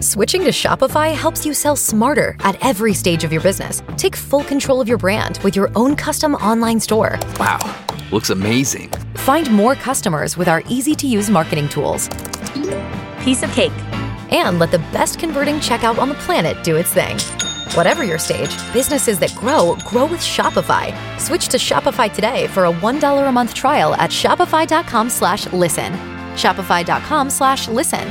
Switching to Shopify helps you sell smarter at every stage of your business. Take full control of your brand with your own custom online store. Wow, looks amazing. Find more customers with our easy-to-use marketing tools. Piece of cake. And let the best converting checkout on the planet do its thing. Whatever your stage, businesses that grow grow with Shopify. Switch to Shopify today for a $1 a month trial at shopify.com slash listen. Shopify.com slash listen.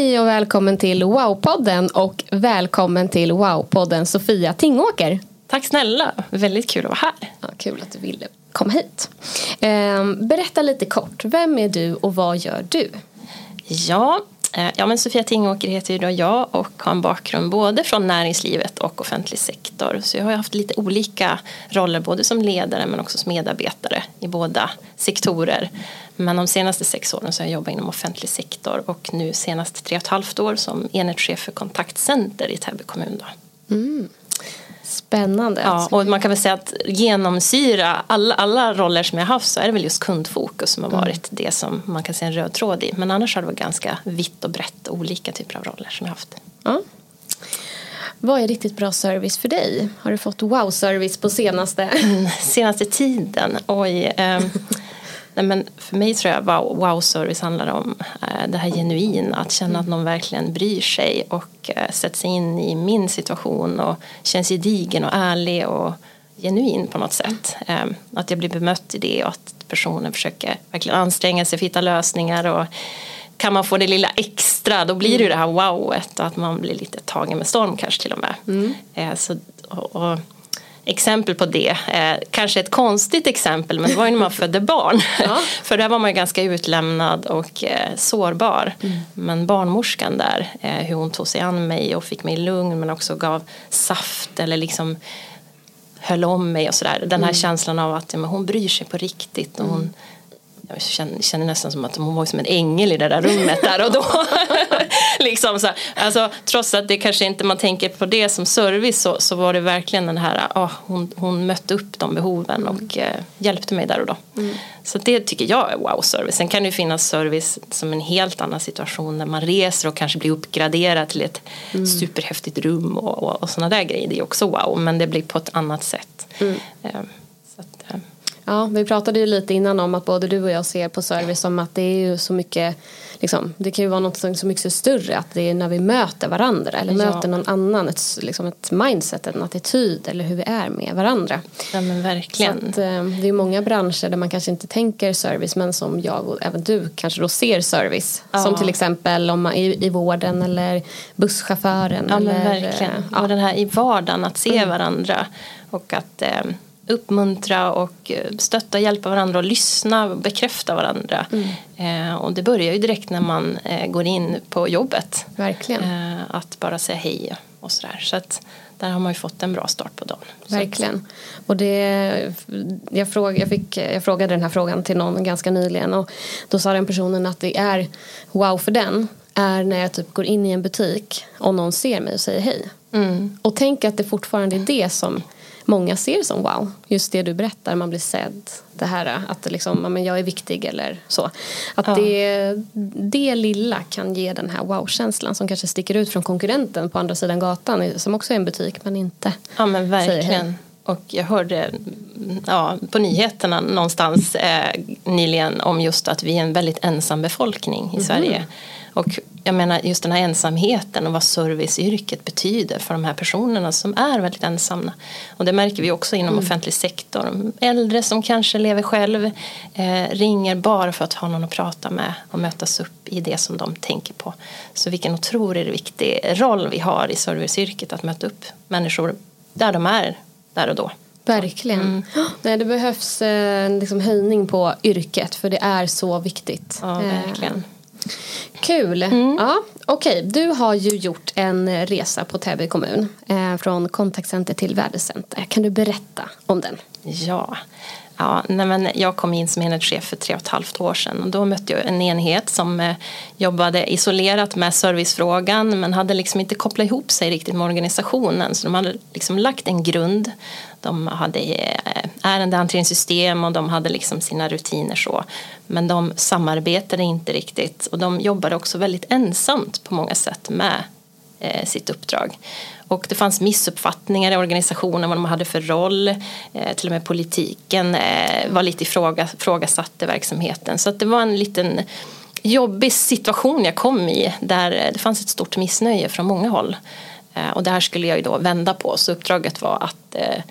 Hej och välkommen till Wow-podden och välkommen till Wow-podden Sofia Tingåker. Tack snälla, väldigt kul att vara här. Ja, kul att du ville komma hit. Ehm, berätta lite kort, vem är du och vad gör du? Ja, Eh, ja men Sofia Tingåker heter ju då jag och har en bakgrund både från näringslivet och offentlig sektor. Så jag har haft lite olika roller både som ledare men också som medarbetare i båda sektorer. Men de senaste sex åren så har jag jobbat inom offentlig sektor och nu senast tre och ett halvt år som enhetschef för kontaktcenter i Täby kommun. Då. Mm. Spännande. Ja, och man kan väl säga att genomsyra alla, alla roller som jag har haft så är det väl just kundfokus som har varit mm. det som man kan se en röd tråd i. Men annars har det varit ganska vitt och brett olika typer av roller som jag haft. Ja. Vad är riktigt bra service för dig? Har du fått wow-service på senaste? Mm, senaste tiden? Oj. Eh, nej men för mig tror jag wow, wow-service handlar om eh, det här genuina. Att känna att någon verkligen bryr sig och eh, sätter sig in i min situation och känns gedigen och ärlig och genuin på något sätt. Eh, att jag blir bemött i det och att personen försöker verkligen anstränga sig för att hitta lösningar. Och, kan man få det lilla extra då blir det ju det här wowet och att man blir lite tagen med storm kanske till och med. Mm. Så, och, och, exempel på det, eh, kanske ett konstigt exempel men det var ju när man födde barn. Ja. För där var man ju ganska utlämnad och eh, sårbar. Mm. Men barnmorskan där, eh, hur hon tog sig an mig och fick mig lugn men också gav saft eller liksom höll om mig och sådär. Den här mm. känslan av att ja, men hon bryr sig på riktigt och hon mm jag känner, känner, nästan som att hon var som en ängel i det där rummet där och då. liksom så här, alltså, trots att det kanske inte man tänker på det som service så, så var det verkligen den här, oh, hon, hon mötte upp de behoven och eh, hjälpte mig där och då. Mm. Så det tycker jag är wow-service. Sen kan det ju finnas service som en helt annan situation när man reser och kanske blir uppgraderad till ett mm. superhäftigt rum och, och, och sådana där grejer. Det är också wow, men det blir på ett annat sätt. Mm. Eh, Ja, vi pratade ju lite innan om att både du och jag ser på service som att det är ju så mycket liksom, det kan ju vara något så mycket större att det är när vi möter varandra eller ja. möter någon annan ett, liksom ett mindset, en attityd eller hur vi är med varandra. Ja men verkligen. Att, eh, det är många branscher där man kanske inte tänker service men som jag och även du kanske då ser service. Ja. Som till exempel om man, i, i vården eller busschauffören. Ja eller, men verkligen. Eh. Och den här i vardagen att se mm. varandra och att eh, uppmuntra och eh, stötta, hjälpa varandra och lyssna och bekräfta varandra. Mm. Eh, och det börjar ju direkt när man eh, går in på jobbet. Verkligen. Eh, att bara säga hej och sådär. Så att där har man ju fått en bra start på dagen. Verkligen. Och det, jag, fråg, jag, fick, jag frågade den här frågan till någon ganska nyligen och då sa den personen att det är wow för den är när jag typ går in i en butik och någon ser mig och säger hej. Mm. Och tänk att det fortfarande är det som många ser som wow. Just det du berättar, man blir sedd. Det här att liksom, men jag är viktig eller så. Att ja. det, det lilla kan ge den här wow-känslan som kanske sticker ut från konkurrenten på andra sidan gatan som också är en butik men inte Ja men verkligen. Och jag hörde ja, på nyheterna någonstans eh, nyligen om just att vi är en väldigt ensam befolkning i mm. Sverige. Och jag menar just den här ensamheten och vad serviceyrket betyder för de här personerna som är väldigt ensamma. Och det märker vi också inom mm. offentlig sektor. Äldre som kanske lever själv eh, ringer bara för att ha någon att prata med och mötas upp i det som de tänker på. Så vilken otroligt viktig roll vi har i serviceyrket att möta upp människor där de är där och då. Verkligen. Mm. Nej, det behövs en eh, liksom, höjning på yrket för det är så viktigt. Ja, verkligen. Kul. Mm. Ja, Okej, okay. du har ju gjort en resa på Täby kommun eh, från kontaktcenter till värdecenter. Kan du berätta om den? Ja, Ja, nej men jag kom in som enhetschef för tre och ett halvt år sedan och då mötte jag en enhet som eh, jobbade isolerat med servicefrågan men hade liksom inte kopplat ihop sig riktigt med organisationen så de hade liksom lagt en grund. De hade eh, ärendehanteringssystem och de hade liksom sina rutiner så men de samarbetade inte riktigt och de jobbade också väldigt ensamt på många sätt med eh, sitt uppdrag. Och det fanns missuppfattningar i organisationen vad de hade för roll. Eh, till och med politiken eh, var lite ifrågasatte verksamheten. Så det var en liten jobbig situation jag kom i där det fanns ett stort missnöje från många håll. Eh, och det här skulle jag ju då vända på så uppdraget var att eh,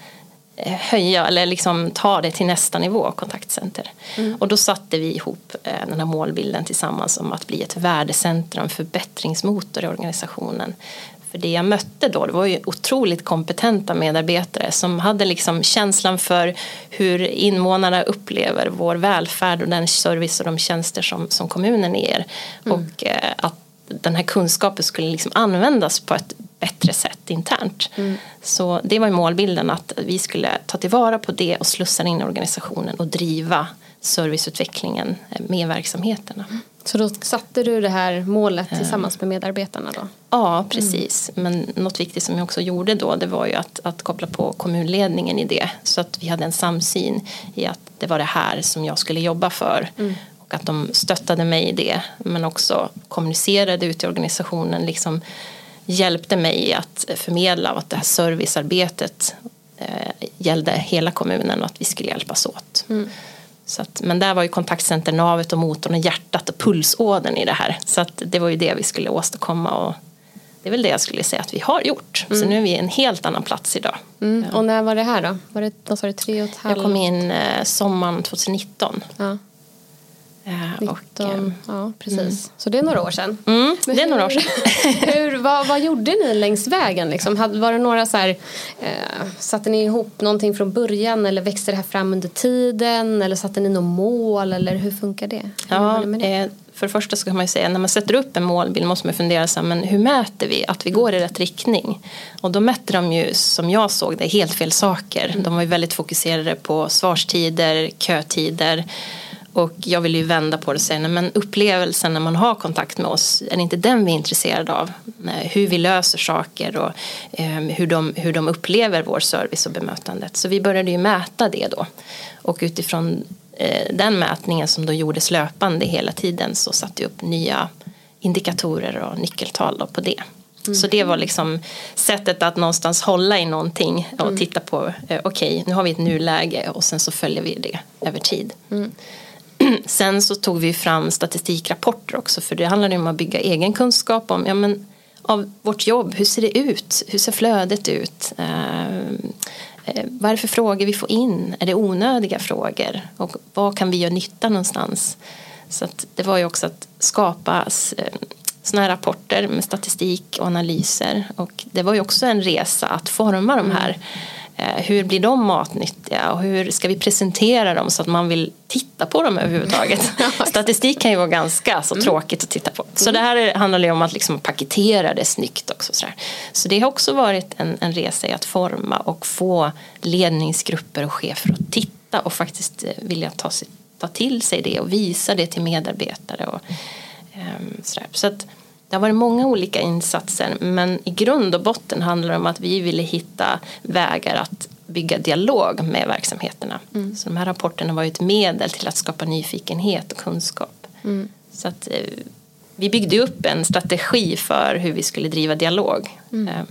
höja eller liksom ta det till nästa nivå, kontaktcenter. Mm. Och då satte vi ihop eh, den här målbilden tillsammans om att bli ett värdecentrum, förbättringsmotor i organisationen. För det jag mötte då det var ju otroligt kompetenta medarbetare som hade liksom känslan för hur invånarna upplever vår välfärd och den service och de tjänster som, som kommunen ger. Mm. Och eh, att den här kunskapen skulle liksom användas på ett bättre sätt internt. Mm. Så det var ju målbilden att vi skulle ta tillvara på det och slussa in i organisationen och driva serviceutvecklingen med verksamheterna. Så då satte du det här målet tillsammans med medarbetarna då? Ja, precis. Mm. Men något viktigt som jag också gjorde då det var ju att, att koppla på kommunledningen i det så att vi hade en samsyn i att det var det här som jag skulle jobba för. Mm. Och att de stöttade mig i det men också kommunicerade ut i organisationen liksom hjälpte mig att förmedla att det här servicearbetet eh, gällde hela kommunen och att vi skulle hjälpas åt. Mm. Så att, men där var ju kontaktcenter navet och motorn och hjärtat och pulsådern i det här. Så att det var ju det vi skulle åstadkomma och det är väl det jag skulle säga att vi har gjort. Mm. Så nu är vi i en helt annan plats idag. Mm. Och när var det här då? Var det, vad sa du, tre och ett halvt? Jag kom in eh, sommaren 2019. Ja. 19, eh, och, eh, ja, precis. Mm. Så det är några år sedan. Mm, det är några år sedan. hur, vad, vad gjorde ni längs vägen? Liksom? Var det några så här, eh, satte ni ihop någonting från början eller växte det här fram under tiden eller satte ni något mål eller hur funkar det? Hur ja, det? Eh, för det första så kan man ju säga när man sätter upp en målbild måste man fundera så här, men hur mäter vi att vi går i rätt riktning? Och då mätte de ju som jag såg det helt fel saker. De var ju väldigt fokuserade på svarstider, kötider och jag vill ju vända på det och säga, men upplevelsen när man har kontakt med oss, är det inte den vi är intresserade av? Hur vi löser saker och ehm, hur de, hur de upplever vår service och bemötandet. Så vi började ju mäta det då. Och utifrån eh, den mätningen som då gjordes löpande hela tiden så satte vi upp nya indikatorer och nyckeltal på det. Mm. Så det var liksom sättet att någonstans hålla i någonting och mm. titta på eh, okej okay, nu har vi ett nuläge och sen så följer vi det över tid. Mm. Sen så tog vi fram statistikrapporter också för det handlade om att bygga egen kunskap om ja, men, av vårt jobb. Hur ser det ut? Hur ser flödet ut? Eh, eh, vad är det för frågor vi får in? Är det onödiga frågor? Och vad kan vi göra nytta någonstans? Så det var ju också att skapa eh, sådana här rapporter med statistik och analyser. Och det var ju också en resa att forma de här mm hur blir de matnyttiga och hur ska vi presentera dem så att man vill titta på dem överhuvudtaget. Statistik kan ju vara ganska så mm. tråkigt att titta på. Så det här handlar ju om att liksom paketera det snyggt också. Så, så det har också varit en, en resa i att forma och få ledningsgrupper och chefer att titta och faktiskt eh, vilja ta, sig, ta till sig det och visa det till medarbetare. Och, um, så, så att, det har varit många olika insatser men i grund och botten handlar det om att vi ville hitta vägar att bygga dialog med verksamheterna. Mm. Så de här rapporterna var ett medel till att skapa nyfikenhet och kunskap. Mm. Så att, eh, vi byggde upp en strategi för hur vi skulle driva dialog. Mm. Eh,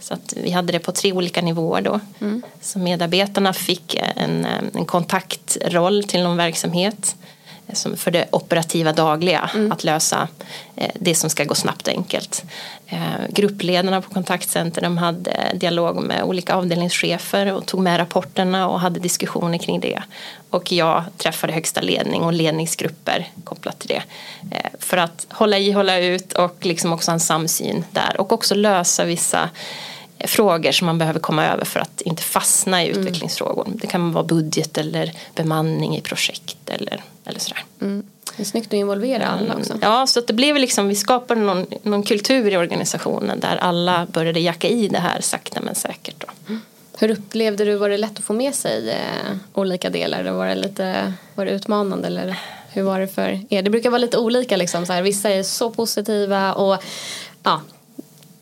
Så att vi hade det på tre olika nivåer då. Mm. Så medarbetarna fick en, en kontaktroll till någon verksamhet för det operativa dagliga, mm. att lösa eh, det som ska gå snabbt och enkelt. Eh, gruppledarna på kontaktcenter de hade dialog med olika avdelningschefer och tog med rapporterna och hade diskussioner kring det. Och jag träffade högsta ledning och ledningsgrupper kopplat till det. Eh, för att hålla i, hålla ut och liksom också ha en samsyn där och också lösa vissa frågor som man behöver komma över för att inte fastna i mm. utvecklingsfrågor. Det kan vara budget eller bemanning i projekt eller, eller sådär. Mm. Det är snyggt att involvera alla också. Mm. Ja, så att det blev liksom, vi skapade någon, någon kultur i organisationen där alla började jacka i det här sakta men säkert. Då. Mm. Hur upplevde du, var det lätt att få med sig eh, olika delar? Var det lite var det utmanande eller hur var det för er? Det brukar vara lite olika liksom, så här, vissa är så positiva och ja,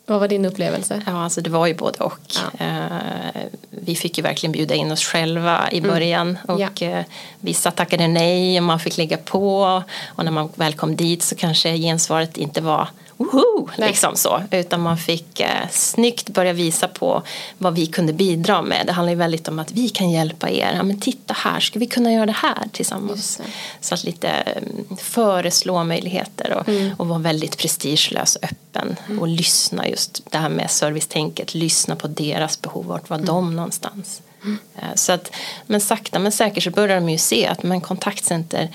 vad var din upplevelse? Ja, alltså det var ju både och. Ja. Eh, vi fick ju verkligen bjuda in oss själva i mm. början mm. och ja. Eh, vissa tackade nej och man fick lägga på och när man väl kom dit så kanske gensvaret inte var woho, liksom så. Utan man fick eh, snyggt börja visa på vad vi kunde bidra med. Det handlar ju väldigt om att vi kan hjälpa er. Ja, men titta här, ska vi kunna göra det här tillsammans? Så att lite mm, föreslå möjligheter och, mm. och vara väldigt prestigelös och öppen mm. och lyssna just det här med servicetänket. Lyssna på deras behov, vart var mm. de någonstans? Mm. Eh, så att, men sakta men säkert så börjar de ju se att men kontaktcenter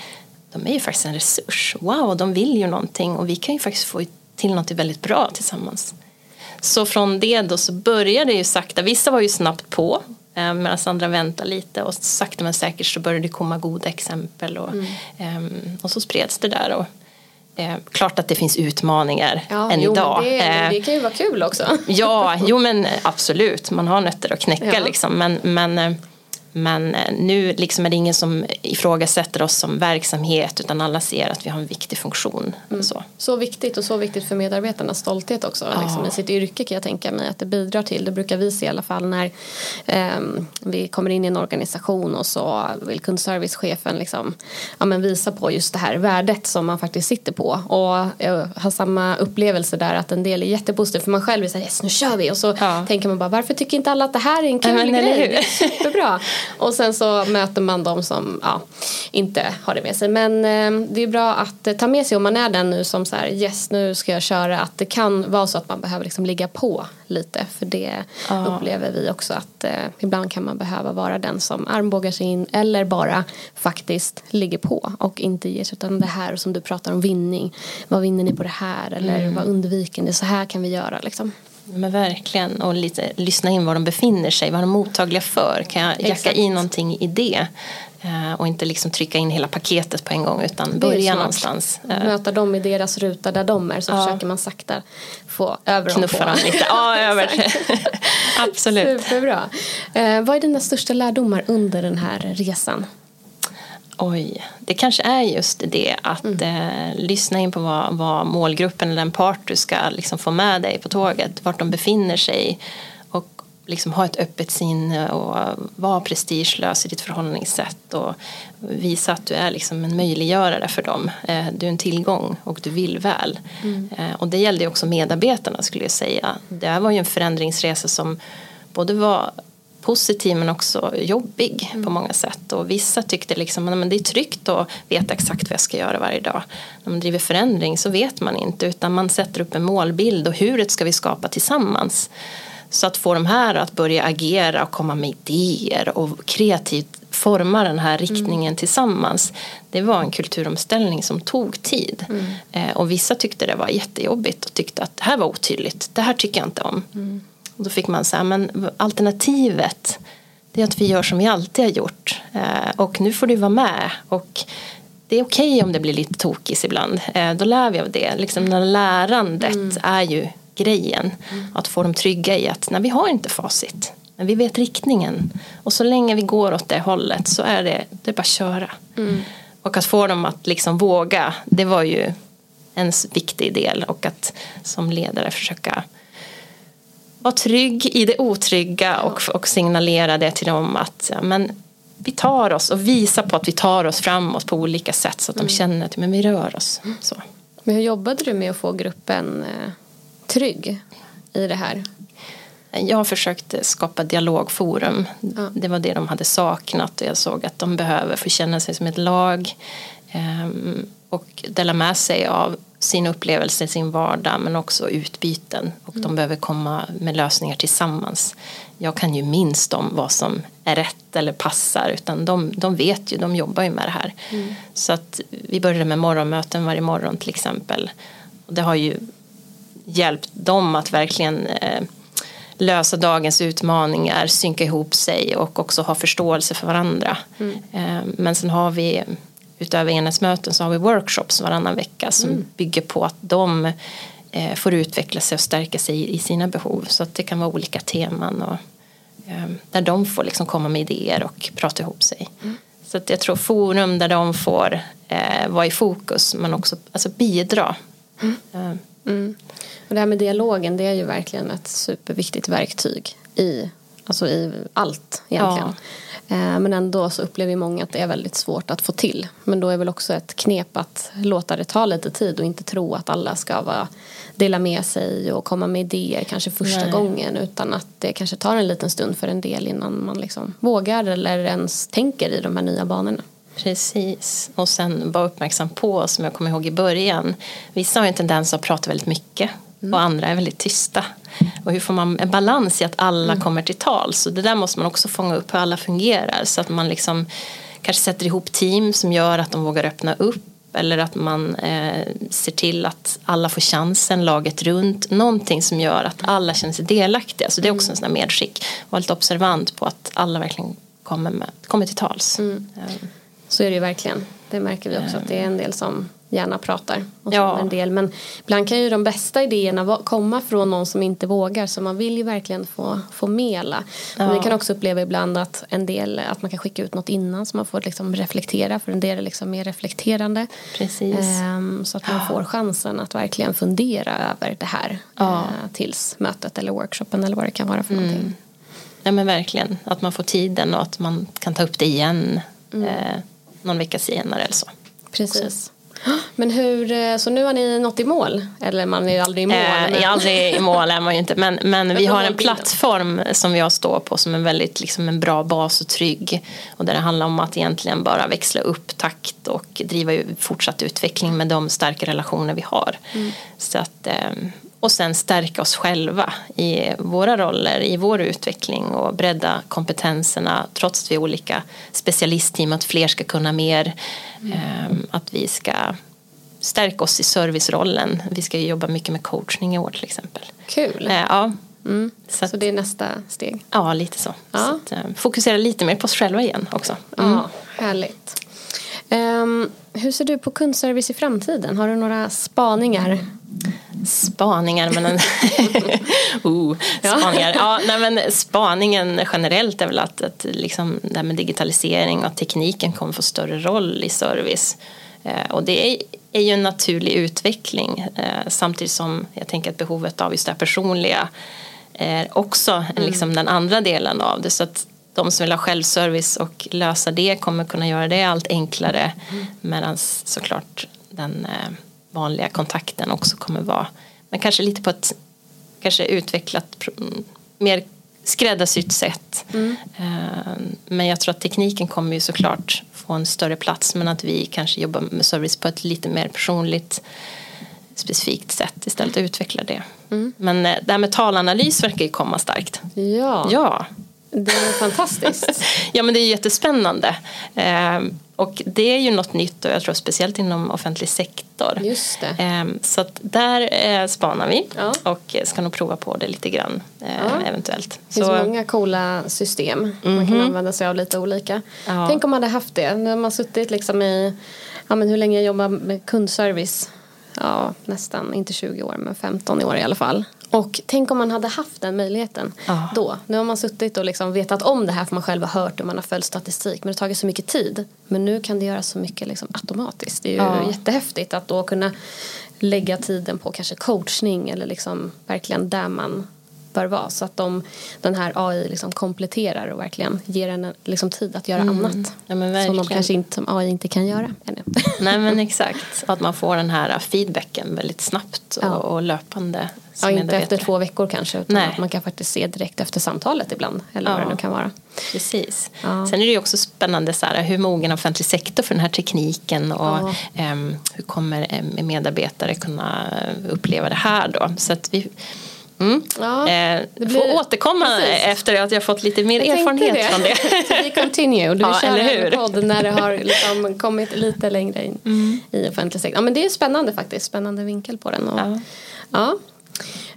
de är ju faktiskt en resurs. Wow, de vill ju någonting och vi kan ju faktiskt få till något väldigt bra tillsammans. Så från det då så började det ju sakta, vissa var ju snabbt på eh, medan andra väntade lite och sakta men säkert så började det komma goda exempel och, mm. eh, och så spreds det där. Och, eh, klart att det finns utmaningar ja, än jo, idag. Det, eh, det, kan ju vara kul också. ja, jo men absolut, man har nötter att knäcka ja. liksom. Men, men eh, men eh, nu liksom är det ingen som ifrågasätter oss som verksamhet utan alla ser att vi har en viktig funktion. Mm. Så. så viktigt och så viktigt för medarbetarnas stolthet också ja. liksom, i sitt yrke kan jag tänka mig att det bidrar till. Det brukar vi se i alla fall när eh, vi kommer in i en organisation och så vill kundservicechefen liksom, ja, men visa på just det här värdet som man faktiskt sitter på och jag har samma upplevelse där att en del är jättepositiv för man själv är såhär yes nu kör vi och så ja. tänker man bara varför tycker inte alla att det här är en kul ja, grej? Superbra. Och sen så möter man de som ja, inte har det med sig. Men eh, det är bra att eh, ta med sig om man är den nu som så här yes nu ska jag köra att det kan vara så att man behöver liksom ligga på lite för det ja. upplever vi också att eh, ibland kan man behöva vara den som armbågar sig in eller bara faktiskt ligger på och inte ger sig utan det här som du pratar om vinning. Vad vinner ni på det här eller mm. vad undviker ni? Så här kan vi göra liksom. Men verkligen, och lite lyssna in var de befinner sig, vad de är mottagliga för. Kan jag jacka Exakt. i någonting i det? Eh, och inte liksom trycka in hela paketet på en gång utan börja någonstans. Eh. Möta dem i deras ruta där de är så ja. försöker man sakta få över dem på. dem lite. Ja, över. Absolut. Superbra. Eh, vad är dina största lärdomar under den här resan? Oj, det kanske är just det att mm. eh, lyssna in på vad, vad, målgruppen eller den part du ska liksom få med dig på tåget, vart de befinner sig och liksom ha ett öppet sinne och vara prestigelös i ditt förhållningssätt och visa att du är liksom en möjliggörare för dem. Eh, du är en tillgång och du vill väl. Mm. Eh, och det gällde också medarbetarna skulle jag säga. Det här var ju en förändringsresa som både var positiv men också jobbig mm. på många sätt. Och vissa tyckte liksom att det är tryggt att veta exakt vad jag ska göra varje dag. När man driver förändring så vet man inte utan man sätter upp en målbild och hur ska vi skapa tillsammans. Så att få de här att börja agera och komma med idéer och kreativt forma den här riktningen mm. tillsammans. Det var en kulturomställning som tog tid. Mm. Eh, och vissa tyckte det var jättejobbigt och tyckte att det här var otydligt. Det här tycker jag inte om. Mm. Och då fick man säga, men alternativet det är att vi gör som vi alltid har gjort. Eh, och nu får du vara med. Och det är okej okay om det blir lite tokigt ibland. Eh, då lär vi av det. Liksom när lärandet mm. är ju grejen. Mm. Att få dem trygga i att nej, vi har inte facit. Men vi vet riktningen. Och så länge vi går åt det hållet så är det, det är bara att köra. Mm. Och att få dem att liksom våga, det var ju en viktig del. Och att som ledare försöka vara trygg i det otrygga och, och signalera det till dem att men, vi tar oss och visa på att vi tar oss framåt på olika sätt så att de mm. känner att men vi rör oss. Så. Men hur jobbade du med att få gruppen eh, trygg i det här? Jag har försökt skapa dialogforum. Ja. Det var det de hade saknat och jag såg att de behöver få känna sig som ett lag ehm, och dela med sig av sin upplevelse, sin vardag men också utbyten och de behöver komma med lösningar tillsammans. Jag kan ju minst om vad som är rätt eller passar utan de, de vet ju, de jobbar ju med det här. Så att vi började med morgonmöten varje morgon till exempel. Och det har ju hjälpt dem att verkligen eh, lösa dagens utmaningar, synka ihop sig och också ha förståelse för varandra. Eh, men sen har vi utöver enhetsmöten så har vi workshops varannan vecka som bygger på att de eh, får utveckla sig och stärka sig i, i sina behov. Så att det kan vara olika teman och eh, där de får liksom komma med idéer och prata ihop sig. Så att jag tror forum där de får eh, vara i fokus men också alltså bidra. Eh, Mm. Och det här med dialogen det är ju verkligen ett superviktigt verktyg i, alltså i allt egentligen. Eh, Men ändå så upplever många att det är väldigt svårt att få till. Men då är väl också ett knep att låta det ta lite tid och inte tro att alla ska vara, dela med sig och komma med idéer kanske första Nej. gången utan att det kanske tar en liten stund för en del innan man liksom vågar eller ens tänker i de här nya banorna. Precis, och sen vara uppmärksam på som jag kommer ihåg i början. Vissa har ju en tendens att prata väldigt mycket och andra är väldigt tysta. Och hur får man en balans i att alla kommer till tal? Så det där måste man också fånga upp hur alla fungerar så att man liksom kanske sätter ihop team som gör att de vågar öppna upp eller att man eh, ser till att alla får chansen, laget runt. Någonting som gör att alla känner sig delaktiga. Så det är också en sån här medskick. Var lite observant på att alla verkligen kommer, med, kommer till tals. Eh, Så är det ju verkligen. Det märker vi också att det är en del som gärna pratar. Och Ja. en del. Men ibland kan ju de bästa idéerna komma från någon som inte vågar. Så man vill ju verkligen få, få med alla. Men Ja. vi kan också uppleva ibland att en del att man kan skicka ut något innan så man får liksom reflektera. För en del är liksom mer reflekterande. Precis. Ehm, så att man får chansen att verkligen fundera över det här. Ja. eh, tills mötet eller workshopen eller vad det kan vara för någonting. Ja men verkligen, att man får tiden och att man kan ta upp det igen eh, någon vecka senare eller så. Precis. Men hur, eh, så nu har ni nått i mål? Eller man är ju aldrig i mål. Eh, men- är aldrig i mål är man ju inte men, men vi har en plattform som jag står på som är väldigt liksom en bra bas och trygg och där det handlar om att egentligen bara växla upp takt och driva fortsatt utveckling med de starka relationer vi har. Så att, eh, och sen stärka oss själva i våra roller, i vår utveckling och bredda kompetenserna trots att vi är olika specialistteam, att fler ska kunna mer. Eh, Att vi ska stärka oss i servicerollen. Vi ska jobba mycket med coachning i år till exempel. Kul. Eh, ja. Så, Så att, det är nästa steg. ja, lite så. Ja. så att, eh, fokusera lite mer på oss själva igen också. Ja, härligt. Ehm, hur ser du på kundservice i framtiden? Har du några spaningar? Spaningar, men en oh, spaningar. Ja, nej, men spaningen generellt är väl att, att liksom det här med digitalisering och tekniken kommer få större roll i service. Eh, och det är, är ju en naturlig utveckling eh, samtidigt som jag tänker att behovet av just det här personliga är också en, liksom den andra delen av det. Så att de som vill ha självservice och lösa det kommer kunna göra det allt enklare medan såklart den eh, vanliga kontakten också kommer vara men kanske lite på ett kanske utvecklat mm, mer skräddarsytt sätt. Eh, Men jag tror att tekniken kommer ju såklart få en större plats men att vi kanske jobbar med service på ett lite mer personligt specifikt sätt istället och utvecklar det. Men eh, det här med talanalys verkar ju komma starkt. Ja, Ja, det är fantastiskt. ja men det är jättespännande. Och det är ju något nytt och jag tror speciellt inom offentlig sektor. Just det. Eh, så att där eh, spanar vi Ja. och ska nog prova på det lite grann eh, Ja. eventuellt. Det finns Så, Mhm. många coola system man kan använda sig av lite olika. Ja. Tänk om man hade haft det. Nu har man suttit liksom i, ja men hur länge jag jobbar med kundservice? Ja, nästan, inte 20 år men 15 år i alla fall. Och tänk om man hade haft den möjligheten Ja. då. Nu har man suttit och liksom vetat om det här för man själv har hört och man har följt statistik. Men det har tagit så mycket tid. Men nu kan det göra så mycket liksom automatiskt. Det är ju Ja. jättehäftigt att då kunna lägga tiden på kanske coachning eller liksom verkligen där man bör vara så att de, den här AI liksom kompletterar och verkligen ger en liksom tid att göra Mm. annat. Ja, som de kanske inte, som AI inte kan göra ännu. Nej men exakt. Att man får den här feedbacken väldigt snabbt och, Ja. och löpande. Ja, inte efter två veckor kanske utan Nej. att man kan faktiskt se direkt efter samtalet ibland eller vad Ja. det nu kan vara. Precis. Ja. Sen är det ju också spännande så här, hur mogen offentlig sektor för den här tekniken och ehm, hur kommer em, medarbetare kunna uppleva det här då. Så att vi mm, Ja, eh, det får blir- återkomma precis. efter att jag fått lite mer Jag erfarenhet från det. Vi continue. Du Ja, kör en podd när det har liksom kommit lite längre in Mm. i offentlig sektor. Ja, men det är spännande faktiskt. Spännande vinkel på den. Och, Ja. ja.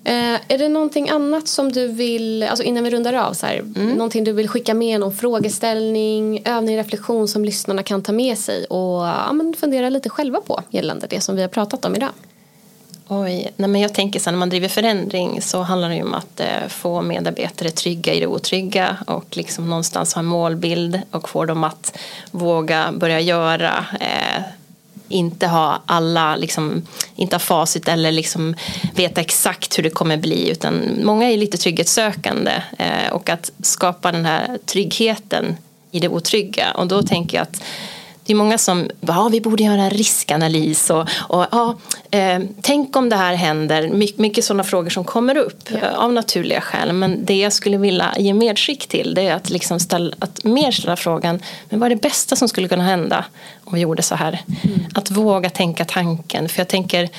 Eh, är det någonting annat som du vill, alltså innan vi rundar av, så här, Mm. någonting du vill skicka med, någon frågeställning, övning, reflektion som lyssnarna kan ta med sig och ja, men fundera lite själva på gällande det som vi har pratat om idag? Oj, nej men jag tänker så här, när man driver förändring så handlar det ju om att eh, få medarbetare trygga i det otrygga och liksom någonstans ha en målbild och få dem att våga börja göra. Eh, inte ha alla, liksom, inte ha facit eller liksom veta exakt hur det kommer bli utan många är lite trygghetssökande eh, och att skapa den här tryggheten i det otrygga och då tänker jag att det är många som ja, vi borde göra en riskanalys och, och ja, eh, tänk om det här händer. My, mycket sådana frågor som kommer upp Ja. eh, av naturliga skäl. Men det jag skulle vilja ge medskick till det är att, liksom ställa, att mer ställa frågan men vad är det bästa som skulle kunna hända om vi gjorde så här? Att våga tänka tanken. För jag tänker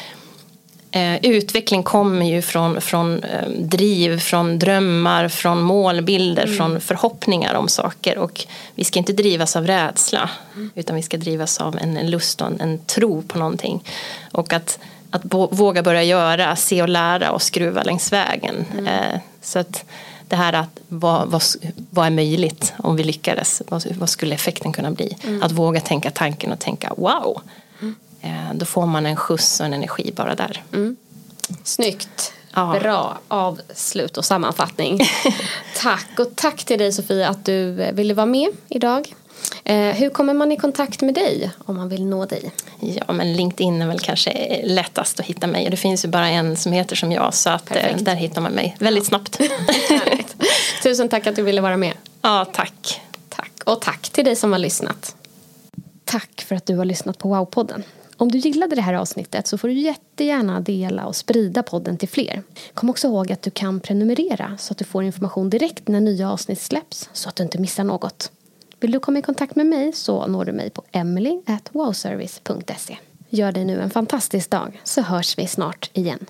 Eh, utveckling kommer ju från, från eh, driv, från drömmar, från målbilder, från förhoppningar om saker. Och vi ska inte drivas av rädsla utan vi ska drivas av en, en lust och en, en tro på någonting. Och att, att bo, våga börja göra, se och lära och skruva längs vägen. Eh, så att det här att vad, vad, vad är möjligt om vi lyckades? Vad, vad skulle effekten kunna bli? Att våga tänka tanken och tänka wow. Eh, Då får man en skjuts och en energi bara där. Snyggt. Ja. Bra avslut och sammanfattning. tack och tack till dig Sofia att du eh, ville vara med idag. Eh, hur kommer man i kontakt med dig om man vill nå dig? Ja, men LinkedIn är väl kanske lättast att hitta mig. Och det finns ju bara en som heter som jag så att eh, där hittar man mig väldigt snabbt. Tusen tack att du ville vara med. ja, tack. Tack. Och tack till dig som har lyssnat. Tack för att du har lyssnat på Wow-podden. Om du gillade det här avsnittet så får du jättegärna dela och sprida podden till fler. Kom också ihåg att du kan prenumerera så att du får information direkt när nya avsnitt släpps så att du inte missar något. Vill du komma i kontakt med mig så når du mig på emily@wowservice.se. Gör dig nu en fantastisk dag så hörs vi snart igen.